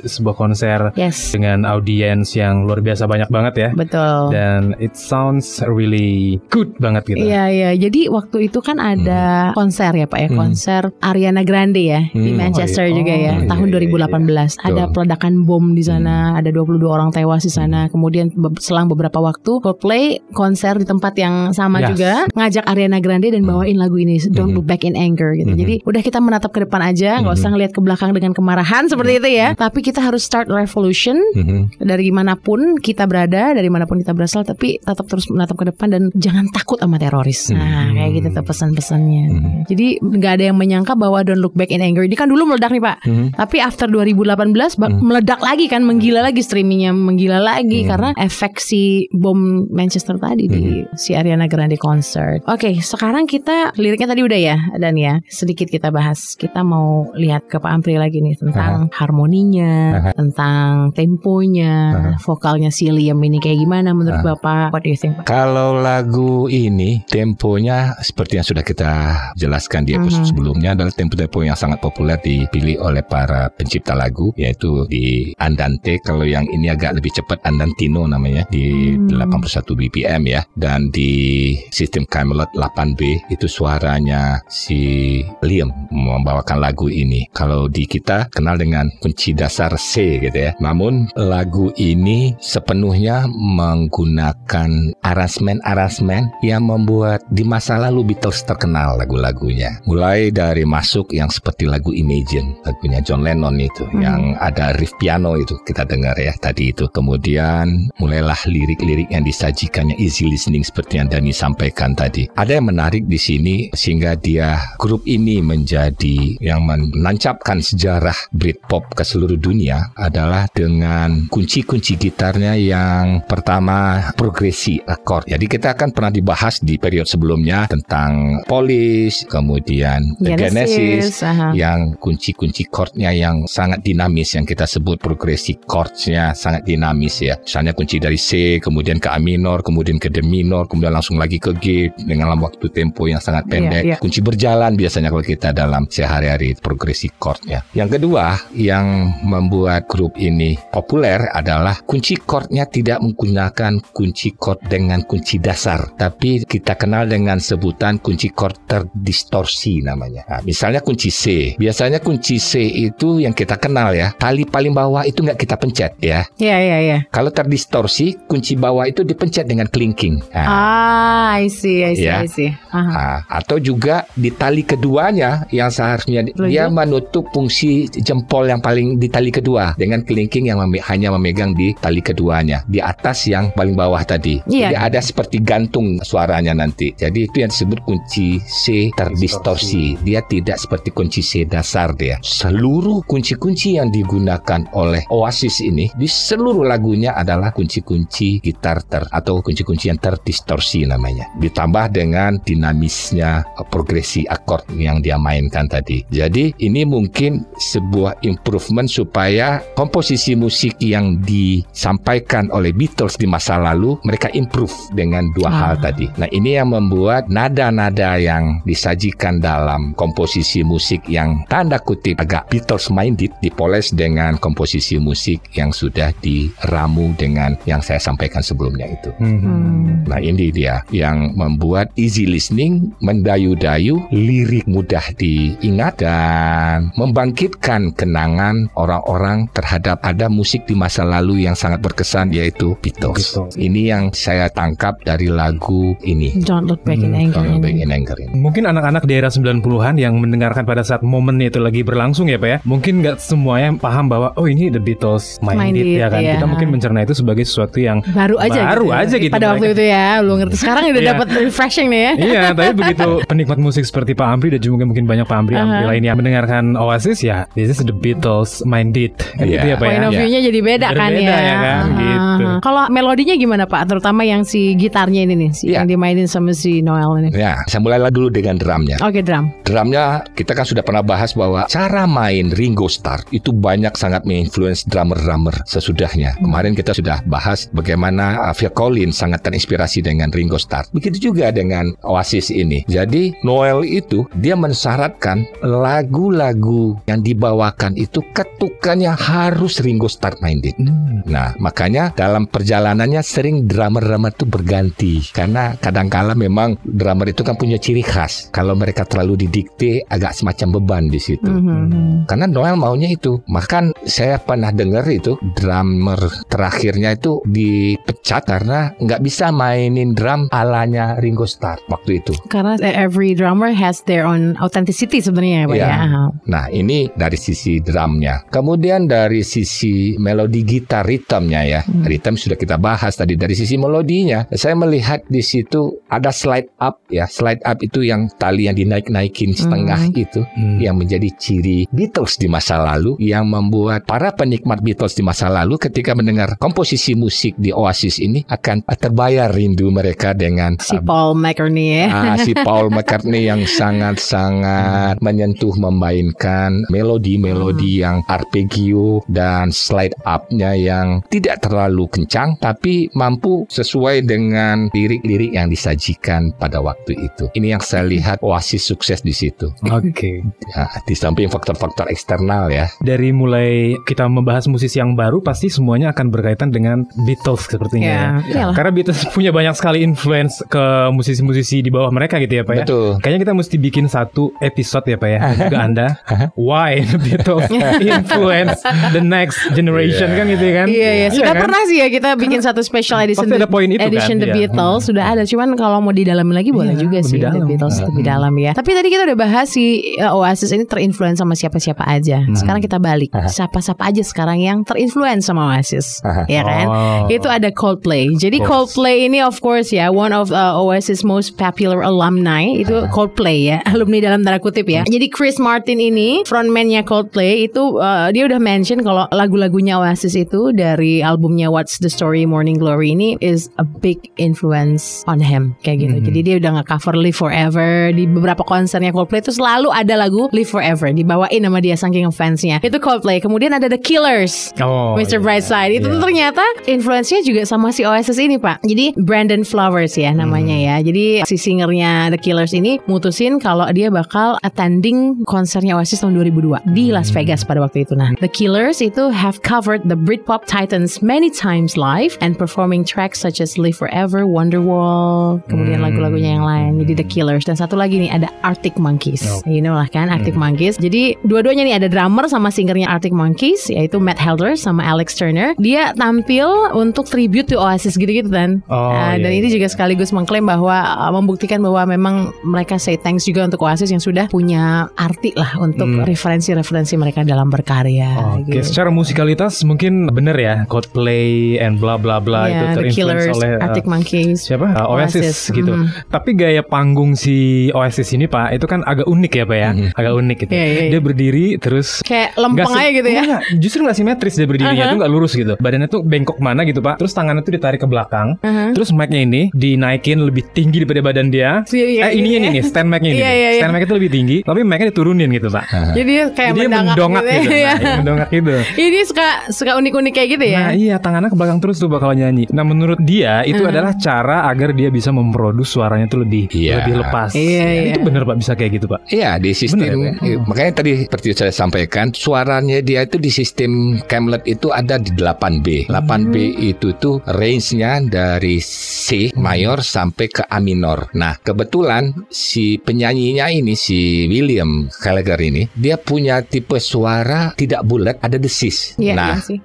sebuah konser Yes. dengan audiens yang luar biasa banyak banget ya. Betul. Dan it sounds really good banget gitu. Iya iya. Jadi waktu itu kan ada konser ya Pak ya, Hmm. konser Ariana Grande ya di Hmm. Manchester Oh, iya. juga ya, Oh, iya, tahun iya, 2018. Ada peledakan bom di sana, ada 22 orang tewas di sana. Kemudian be- selang beberapa waktu Coldplay konser di tempat yang sama Yes. juga ngajak Ariana Grande dan bawain lagu ini Don't Look Back in Anger gitu. Hmm. Jadi udah kita menatap ke depan aja, nggak usah ngelihat ke belakang dengan kemarahan seperti itu ya. Tapi kita harus start revolution Mhm. dari mana pun kita berada, dari mana pun kita berasal, tapi tetap terus menatap ke depan dan jangan takut sama teroris. Nah, kayak gitu tuh pesan-pesannya. Hmm. Jadi nggak ada yang menyangka bahwa Don't Look Back in Anger ini kan dulu meledak nih Pak. Mhm. Tapi after 2018 ba- meledak lagi kan, menggila lagi streamingnya, menggila lagi Hmm. karena efek si bom Manchester tadi di si Ariana Grande concert. Oke, sekarang kita liriknya tadi udah ya, dan ya sedikit kita bahas. Kita mau lihat ke Pak Ampri lagi nih tentang harmoninya, Aha. tentang temponya, vokalnya si Liam ini kayak gimana menurut Bapak? What do you think? Pak? Kalau lagu ini temponya seperti yang sudah kita jelaskan di episode Mhm. sebelumnya adalah tempo-tempo yang sangat populer dipilih oleh para pencipta lagu yaitu di Andante kalau yang ini agak lebih cepat Andantino namanya di Hmm. 81 BPM ya dan di sistem Camelot 8B itu suaranya si Liam membawakan lagu ini. Kalau di kita kenal dengan kunci dasar C gitu ya. Namun lagu ini sepenuhnya menggunakan aransemen-aransemen yang membuat di masa lalu Beatles terkenal lagu-lagunya. Mulai dari masuk yang seperti lagu Imagine, lagunya John Lennon itu Hmm. yang ada riff piano itu kita dengar ya tadi itu. Kemudian mulailah lirik-lirik yang disajikannya easy listening seperti yang Dani sampaikan tadi. Ada yang menarik di sini sehingga dia grup ini menjadi yang menancapkan sejarah Britpop ke seluruh dunia adalah dengan kunci-kunci gitarnya yang pertama progresi akord. Jadi kita akan pernah dibahas di periode sebelumnya tentang Polish, kemudian The Genesis, aha. yang kunci-kunci chordnya yang sangat dinamis yang kita sebut progresi chordsnya sangat dinamis ya. Misalnya kunci dari C kemudian ke A minor, kemudian ke D minor, kemudian langsung lagi ke G dengan waktu tempo yang sangat pendek. Iya, iya. Kunci berjalan biasanya kalau kita dalam sehari-hari progresi chordnya. Yang kedua yang membuat grup ini populer adalah kunci chordnya tidak menggunakan kunci chord dengan kunci dasar, tapi kita kenal dengan sebutan kunci chord terdistorsi namanya. Nah, misalnya kunci C. Biasanya kunci C itu yang kita kenal ya, tali paling bawah itu nggak kita pencet ya. Iya iya iya. Kalau terdistorsi, kunci bawah itu dipencet dengan clinking. Nah, Ah, I see, I see, Ya. I see. Aha. Nah, atau juga di tali keduanya yang seharusnya Lagi? dia menutup fungsi jempol yang paling di tali kedua dengan kelingking yang meme- hanya memegang di tali keduanya di atas yang paling bawah tadi. Iya. Jadi ada seperti gantung suaranya nanti. Jadi itu yang disebut kunci C terdistorsi. Dia tidak seperti kunci C dasar dia. Seluruh kunci-kunci yang digunakan oleh Oasis ini di seluruh lagunya adalah kunci-kunci gitar ter atau kunci-kunci yang terdistorsi namanya. Ditambah dengan dinamisnya uh, progresi akord yang dia mainkan tadi. Jadi ini mungkin sebuah improvement supaya komposisi musik yang disampaikan oleh Beatles di masa lalu mereka improve dengan dua hal tadi. Nah ini yang membuat nada-nada yang disajikan dalam komposisi musik yang tanda kutip agak Beatles minded dipoles dengan komposisi musik yang sudah diramu dengan yang saya sampaikan sebelumnya itu. Hmm. Nah ini dia yang membuat easy listening, mendayu-dayu, lirik mudah diingat dan membangkitkan kenangan orang-orang terhadap ada musik di masa lalu yang sangat berkesan yaitu Beatles. Beatles. Ini yang saya tangkap dari lagu ini. Don't look back in anger. Kalau Back ini. in Anger ini. Mungkin anak-anak di era 90-an yang mendengarkan pada saat momennya itu lagi berlangsung ya Pak ya. Mungkin nggak semuanya paham bahwa oh ini The Beatles main Main it it, ya kan. iya. Kita mungkin mencerna itu sebagai sesuatu yang Baru aja baru gitu. aja gitu. Pada waktu mereka. itu ya, lu ngerti. Sekarang udah Iya. dapat refreshing nih ya. Iya, tapi begitu penikmat musik seperti Pak Amri dan juga mungkin banyak Pak Amri Amri Aha. lainnya mendengarkan Oasis ya, this is the Beatles main it. Kan Iya. gitu ya Pak ya. Point of Iya. view-nya jadi beda kan Berbeda ya. ya kan, Ah, gitu. ah. Kalau melodinya gimana Pak? Terutama yang si gitarnya ini nih, si Iya. yang dimainin sama si Noel ini. Ya, saya mulailah dulu dengan drumnya. Oke drum. Drumnya kita kan sudah pernah bahas bahwa cara main Ringo Starr itu banyak sangat menginfluence drummer-drummer sesudahnya. Kemarin kita sudah bahas bagaimana uh, Phil Collins sangat terinspirasi dengan Ringo Starr. Begitu juga dengan Oasis ini. Jadi Noel itu dia mensyaratkan lagu-lagu yang dibawakan itu ketukannya harus Ringo Starr minded. Nah, makanya dalam perjalanannya sering drummer-drummer itu berganti karena kadangkala memang drummer itu kan punya ciri khas. Kalau mereka terlalu didikte agak semacam beban di situ. Mhm. Karena Noel maunya itu. Bahkan saya pernah dengar itu drummer terakhirnya itu dipecat karena nggak bisa mainin drum alanya Ringo Starr waktu itu. Karena eh, every drummer has their own authenticity sebenarnya ya Pak Iya. ya. Nah ini dari sisi drumnya. Kemudian dari sisi melodi gitar ritmenya ya. Ritm sudah kita bahas tadi. Dari sisi melodinya, saya melihat di situ ada slide up ya. Slide up itu yang tali yang dinaik-naikin setengah itu. Hmm. Yang menjadi ciri Beatles di masa lalu. Yang membuat para penikmat Beatles di masa lalu ketika mendengar komposisi musik di Oasis ini akan terbayar rindu mereka dengan Si Paul McCartney ya. Ah, si Paul McCartney yang sangat-sangat menyentuh memainkan melodi-melodi yang arpeggio dan slide up-nya yang tidak terlalu kencang tapi mampu sesuai dengan lirik-lirik yang disajikan pada waktu itu. Ini yang saya lihat Oasis sukses di situ. Oke. Ya, di samping faktor-faktor eksternal ya. Dari mulai kita membahas musisi yang baru pasti semuanya akan berkaitan dengan Beatles sepertinya Ya, ya. iyalah. Karena Beatles punya banyak sekali influence ke musisi-musisi di bawah mereka gitu ya Pak ya. Betul. Kayaknya kita mesti bikin satu episode ya Pak ya Juga Anda Why the Beatles influence the next generation kan gitu kan Iya iya sudah kan? pernah sih ya kita bikin satu special edition Pasti ada poin itu edition kan, The iya. Beatles sudah ada cuman kalau mau didalamin lagi boleh Iya, juga lebih sih The dalam. Beatles lebih dalam ya. Tapi tadi kita udah bahas si uh, Oasis ini terinfluence sama siapa-siapa aja. Hmm. Sekarang kita balik siapa-siapa aja sekarang yang terinfluence sama Oasis, ya kan? Oh. Itu ada Coldplay. Jadi Coldplay ini of course ya one of uh, Oasis most popular alumni itu Coldplay ya, alumni dalam tanda kutip ya. Jadi Chris Martin ini frontman-nya Coldplay itu uh, dia udah mention kalau lagu-lagunya Oasis itu dari albumnya What's the Story Morning Glory ini is a big influence on him kayak gitu. Jadi dia udah nge-cover Live Forever di beberapa konsernya Coldplay itu selalu ada lagu Live Forever dibawain sama dia saking fansnya. Itu Coldplay. Kemudian ada The Killers. Oh, Mr. iya. Brightside itu tuh ternyata influence-nya juga sama si Oasis ini pak jadi Brandon Flowers ya namanya Hmm. ya jadi si singernya The Killers ini mutusin kalau dia bakal attending konsernya Oasis tahun 2002 di Hmm. Las Vegas pada waktu itu nah The Killers itu have covered the Britpop titans many times live and performing tracks such as Live Forever Wonderwall kemudian Hmm. lagu-lagunya yang lain jadi The Killers dan satu lagi nih ada Arctic Monkeys Oh. you know lah kan Arctic Hmm. Monkeys jadi dua-duanya nih ada drummer sama singernya Arctic Monkeys yaitu Matt Helder sama Alex Turner dia tampil untuk tribute to Oasis gitu-gitu kan Oh, Nah, iya, dan iya. ini juga sekaligus mengklaim bahwa uh, membuktikan bahwa memang mereka say thanks juga untuk Oasis yang sudah punya arti lah untuk Hmm. referensi-referensi mereka dalam berkarya Oke, gitu. secara musikalitas mungkin bener ya Coldplay and bla bla bla itu Ya, The terinfluence oleh uh, Arctic Monkeys, siapa Uh, Oasis, Oasis, gitu. mhm. Tapi gaya panggung si Oasis ini Pak itu kan agak unik ya Pak ya. Ya, agak unik gitu. Iya, iya, iya. Dia berdiri terus Kayak lempeng si- aja gitu ya. Enggak, justru nggak simetris dia berdirinya Uh-huh. tuh nggak lurus gitu. Badannya tuh bengkok mana gitu pak. Terus tangannya tuh ditarik ke belakang. Uh-huh. Terus mic-nya ini dinaikin lebih tinggi daripada badan dia. Iya, iya, eh ini iya. ini nih stand mic-nya ini. Nih. iya, iya. Stand mic itu lebih tinggi, tapi mic-nya diturunin gitu pak. Jadi dia kayak Jadi mendongak, mendongak gitu. gitu. ya. Nah, iya, mendongak gitu. Ini suka suka unik-unik kayak gitu ya. Nah iya tangannya ke belakang terus tuh bakal nyanyi. Nah menurut dia itu Uh-huh. adalah cara agar dia bisa memproduksi suaranya tuh lebih Iya. lebih lepas. Iya, Ya, iya. Itu bener pak bisa kayak gitu pak. Iya di sistem Bener ya, makanya tadi seperti saya sampaikan suaranya dia itu di sistem Camlet itu ada di 8B. 8B itu tuh range-nya dari C mayor sampai ke A minor. Nah, kebetulan si penyanyinya ini si William Gallagher ini dia punya tipe suara tidak bulat ada desis. Iya, nah, iya sih.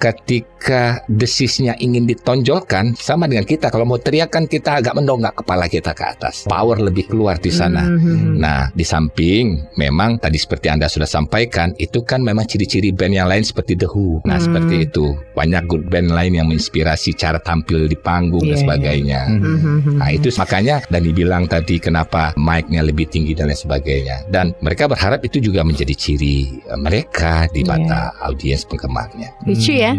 Ketika desisnya ingin ditonjolkan sama dengan kita kalau mau teriak kan kita agak mendongak kepala kita ke atas. Power lebih keluar di sana. Mhm. Nah, di samping memang tadi seperti Anda sudah sampaikan, itu kan memang ciri-ciri band yang lain seperti The Who. Nah, Hmm. seperti itu. Banyak good band lain yang menginspirasi cara tampil di panggung Iya, dan iya. sebagainya. Mhm. Nah, itu makanya Dani bilang tadi kenapa mic-nya lebih tinggi dan lain sebagainya. Dan mereka berharap itu juga menjadi ciri eh, mereka di Iya. mata audiens penggemarnya. Lucu ya,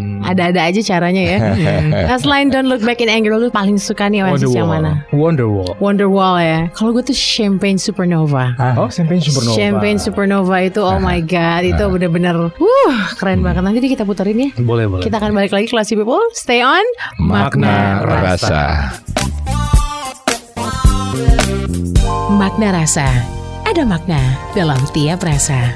ada-ada aja caranya ya. Nah, selain Don't Look Back in Anger, lu paling suka nih Oasis yang mana? Wonderwall. Wonderwall ya. Kalau gue tuh Champagne Supernova. Oh, Champagne Supernova. Champagne Supernova itu oh my god itu bener-bener uh keren banget nanti deh kita puterin ya Boleh, boleh. kita akan balik lagi Classy People stay on Makna rasa. Makna rasa ada makna dalam tiap rasa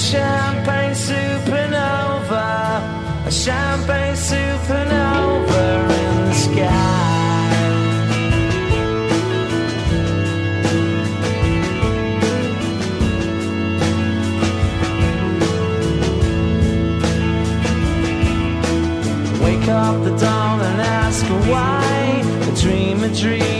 champagne supernova, a champagne supernova in the sky. Wake up the dawn and ask why. Dream, a dream,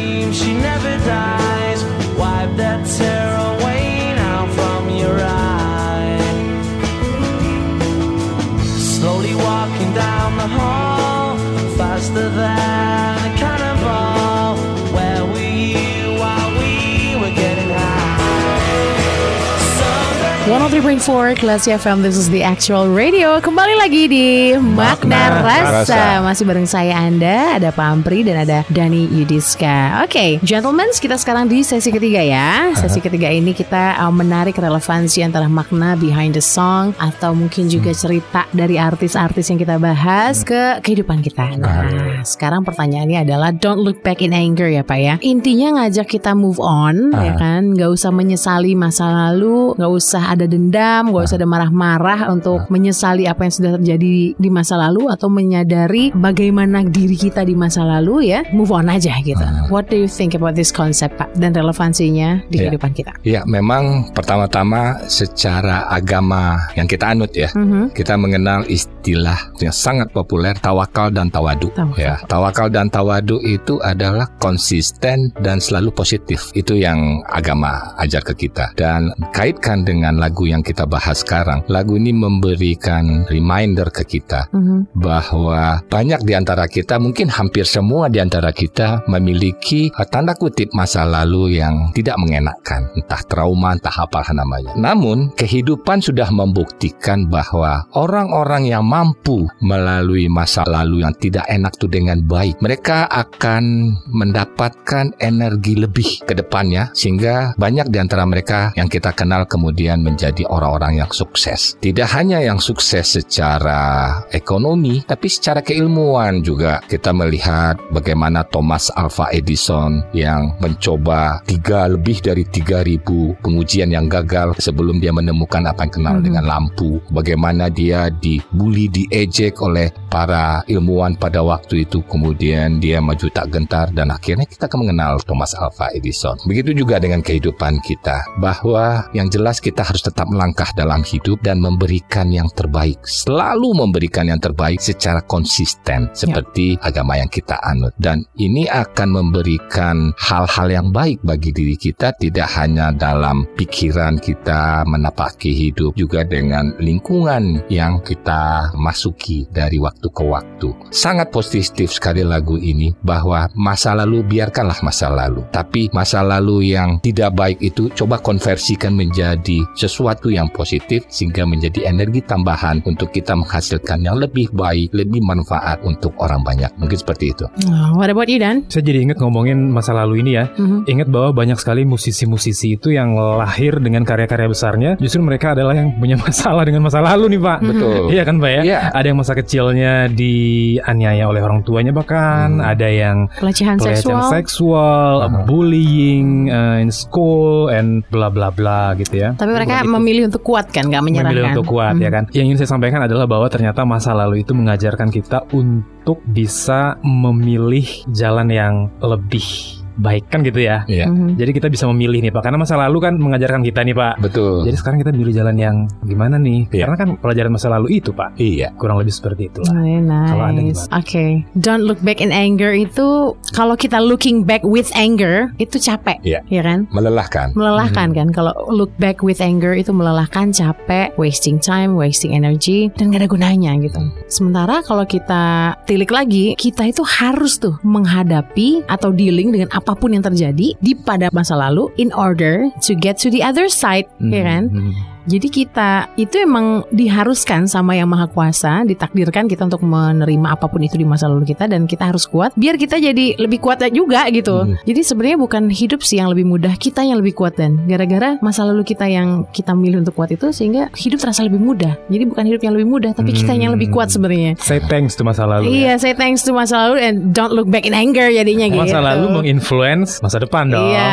93.4 Kelas FM This is the actual radio. Kembali lagi di Makna, Rasa. Rasa. Masih bareng saya Anda Ada Pak Ampri dan ada Dani Yudiska. Oke okay, gentlemen kita sekarang di sesi ketiga ya. Sesi ketiga ini kita uh, menarik relevansi antara makna behind the song Atau mungkin juga hmm. cerita dari artis-artis yang kita bahas. Hmm. Ke kehidupan kita. Nah, nah sekarang pertanyaannya adalah Don't look back in anger ya Pak ya. Intinya ngajak kita move on ya kan? Gak usah menyesali masa lalu Gak usah ada dendam Gak usah ada marah-marah Untuk menyesali apa yang sudah terjadi di masa lalu Atau menyadari bagaimana diri kita di masa lalu ya Move on aja gitu What do you think about this concept Pak Dan relevansinya di Ya. kehidupan kita Ya, memang pertama-tama secara agama yang kita anut ya. Mhm. Kita mengenal istilah yang sangat populer tawakal dan tawadu. Tawakal. Ya, tawakal dan tawadu itu adalah konsisten dan selalu positif. Itu yang agama ajar ke kita. Dan kaitkan dengan lagu yang kita bahas sekarang, lagu ini memberikan reminder ke kita Mhm. bahwa banyak di antara kita, mungkin hampir semua di antara kita memiliki eh, tanda kutip masa lalu yang tidak mengenakan, entah trauma, entah apa namanya. Namun, kehidupan sudah membuktikan bahwa orang-orang yang mampu melalui masa lalu yang tidak enak itu dengan baik, mereka akan mendapatkan energi lebih ke depannya sehingga banyak di antara mereka yang kita kenal kemudian menjadi orang-orang yang sukses. Tidak hanya yang sukses secara ekonomi, tapi secara keilmuan juga kita melihat bagaimana Thomas Alva Edison yang mencoba tiga lebih dari 3000 pengujian yang gagal sebelum dia menemukan apa yang kenal dengan lampu. Bagaimana dia dibully, diejek oleh para ilmuwan pada waktu itu. Kemudian dia maju tak gentar dan akhirnya kita akan mengenal Thomas Alva Edison. Begitu juga dengan kehidupan kita bahwa yang jelas kita harus tetap melangkah dalam hidup dan memberikan yang terbaik. Selalu memberikan yang terbaik secara konsisten seperti agama yang kita anut. Dan ini akan memberikan hal-hal yang baik bagi diri kita tidak hanya dalam pikiran kita menapaki hidup juga dengan lingkungan yang kita masuki dari waktu ke waktu. Sangat positif sekali lagu ini bahwa masa lalu biarkanlah masa lalu. Tapi masa lalu yang tidak baik itu coba konversikan menjadi sesuatu yang positif sehingga menjadi energi tambahan untuk kita menghasilkan yang lebih baik, lebih manfaat untuk orang banyak. Mungkin seperti itu. Nah, what about you Dan? Saya jadi ingat ngomongin masa lalu ini ya. Mhm. Ingat bahwa banyak sekali musisi-musisi itu yang lahir dengan karya-karya besarnya, justru mereka adalah yang punya masalah dengan masa lalu nih Pak. Betul. Iya kan Pak ya? Iya. Ada yang masa kecilnya dianiaya oleh orang tuanya bahkan, Hmm. ada yang Pelecehan pelecehan seksual. seksual, Aha. bullying uh, in school and bla bla bla gitu ya. Tapi mereka Begitu. Memilih untuk kuat kan, nggak menyerah memilih kan? untuk kuat Mhm. ya kan. Yang ingin saya sampaikan adalah bahwa ternyata masa lalu itu mengajarkan kita untuk bisa memilih jalan yang lebih baik kan gitu ya. Iya. Mhm. Jadi kita bisa memilih nih Pak Karena masa lalu kan mengajarkan kita nih Pak Betul. Jadi sekarang kita milih jalan yang gimana nih Iya. Karena kan pelajaran masa lalu itu Pak iya. Kurang lebih seperti itulah Very Kalau ada nice. gimana? Oke. Don't look back in anger itu kalau kita looking back with anger itu capek, Iya. ya kan? Melelahkan. Melelahkan kan kalau look back with anger itu melelahkan, capek, wasting time, wasting energy dan gak ada gunanya gitu. Sementara kalau kita tilik lagi, kita itu harus tuh menghadapi atau dealing dengan apa pun yang terjadi di pada masa lalu in order to get to the other side, ya kan? Mhm. Jadi kita itu emang diharuskan sama yang maha kuasa, ditakdirkan kita untuk menerima apa pun itu di masa lalu kita dan kita harus kuat biar kita jadi lebih kuat juga gitu. Hmm. Jadi sebenarnya bukan hidup sih yang lebih mudah, kita yang lebih kuat dan gara-gara masa lalu kita yang kita milih untuk kuat itu sehingga hidup terasa lebih mudah. Jadi bukan hidup yang lebih mudah, tapi kita yang lebih kuat sebenarnya. Say thanks to masa lalu ya. Iya, saya thanks to masa lalu and don't look back in anger jadinya gitu. Masa lalu menginfluence masa depan dong Iya,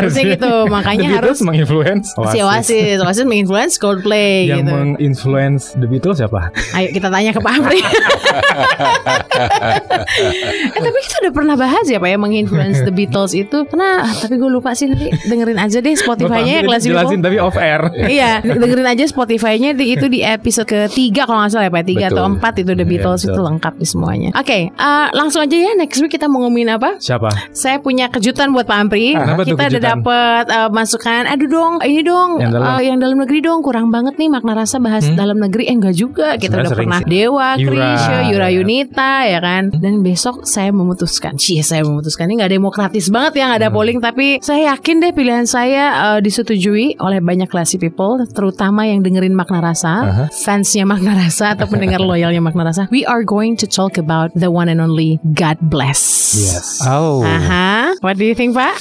harusnya gitu. Makanya harus menginfluence si Oasis, Oasis menginfluence Coldplay Yang gitu. menginfluence The Beatles siapa? Ayo kita tanya ke Pak Amri. eh tapi kita udah pernah bahas ya Pak ya menginfluence The Beatles itu. Karena tapi gue lupa sih nanti dengerin aja deh Spotify-nya ya kelas Jelasin tapi off air Iya, dengerin aja Spotify-nya di, itu di episode ketiga kalau nggak salah ya Pak, tiga Betul. atau empat itu The Iya, Beatles betul. itu lengkap di semuanya. Oke, eh, langsung aja ya next week kita mau ngomongin apa? Siapa? Saya punya kejutan buat Pak Ampri. Ah, kita udah kejutan? dapet eh, masukan. Aduh dong, ini dong, Yang dalam. eh, yang dalam negeri dong kurang banget nih makna rasa bahas dalam negeri. Eh enggak juga. Kita Sebenarnya udah pernah sih. Dewa, Yura. Krisya, Yura Ya. Yunita ya kan. Dan besok saya memutuskan. Cie, saya memutuskan ini nggak demokratis banget ya nggak ada polling. Tapi saya yakin deh pilihan saya eh, disetujui oleh banyak classy people, terutama yang dengerin makna rasa, Aha. fansnya makna rasa atau pendengar loyalnya makna rasa. We are going to talk about the one and only God bless. Yes Oh, Aha, what do you think Pak?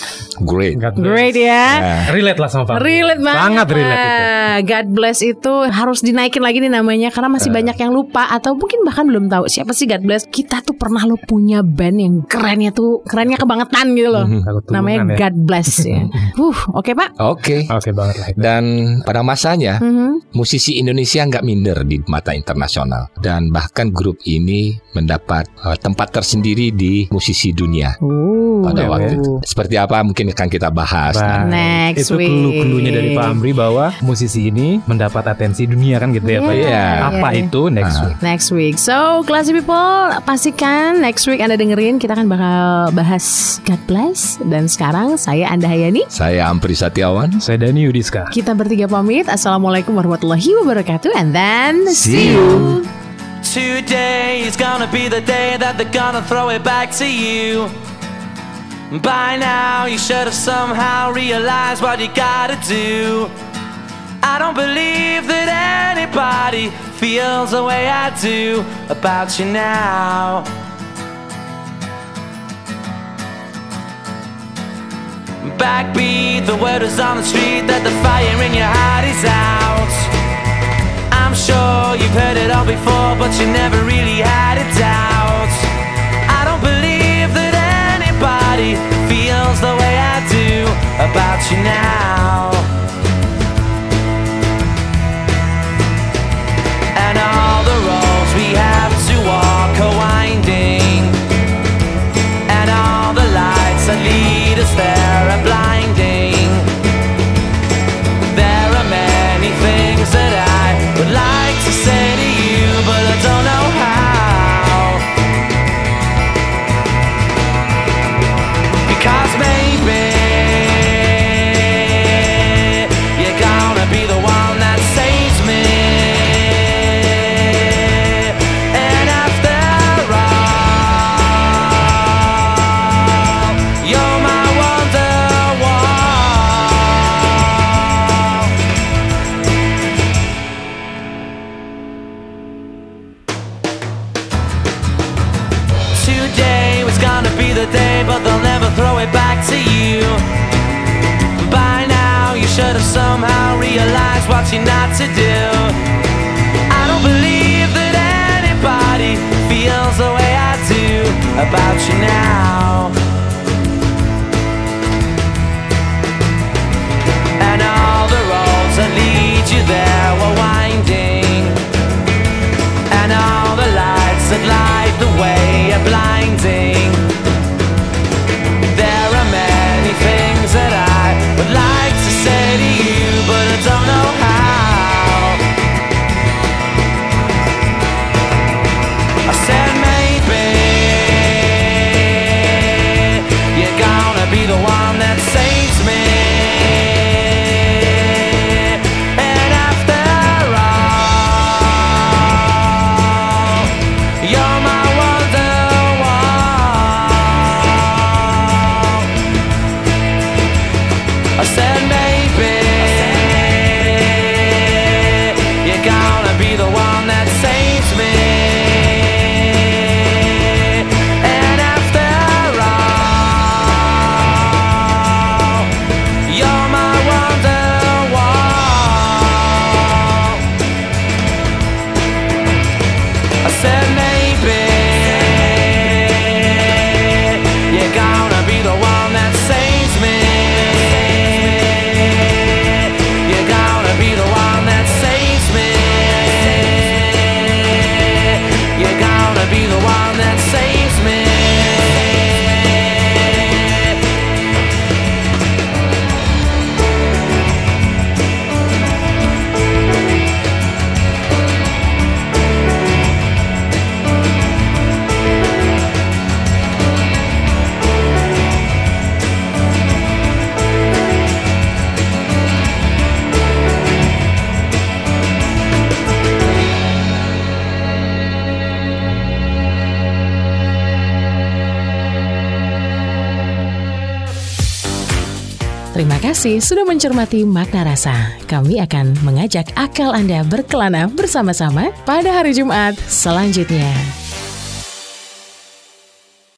great. God bless. Great ya. Nah, Relate lah sama Pak Relate banget. Sangat relate itu Pak. God bless itu harus dinaikin lagi nih namanya karena masih banyak yang lupa atau mungkin bahkan belum tahu siapa sih God bless. Kita tuh pernah lo punya band yang kerennya tuh kerennya kebangetan gitu loh. Turunan Namanya ya. God bless ya. uh, oke Pak. Oke. Oke banget lah itu. Dan pada masanya Mhm. musisi Indonesia nggak minder di mata internasional dan bahkan grup ini mendapat eh, tempat tersendiri di musisi dunia Uh, pada ya, waktu itu. Seperti apa mungkin akan kita bahas. Next itu week. clue-cluenya dari Pak Amri bahwa musisi edisi ini mendapat atensi dunia kan gitu ya Pak. Iya. Apa iya. itu next Ah. week? Next week. So, classy people, pastikan next week Anda dengerin kita akan bakal bahas God bless. Dan sekarang saya Anda Hayani. Saya Ampri Satiawan. Saya Dani Yudiska. Kita bertiga pamit. Assalamualaikum warahmatullahi wabarakatuh. And then See you. Today is gonna be the day that they're gonna throw it back to you. By now, you should have somehow realized what you gotta do. I don't believe that anybody feels the way I do about you now. Backbeat, the word is on the street that the fire in your heart is out. I'm sure you've heard it all before, but you never really had a doubt. I don't believe that anybody feels the way I do about you now. I said kasih sudah mencermati makna rasa. Kami akan mengajak akal Anda berkelana bersama-sama pada hari Jumat selanjutnya.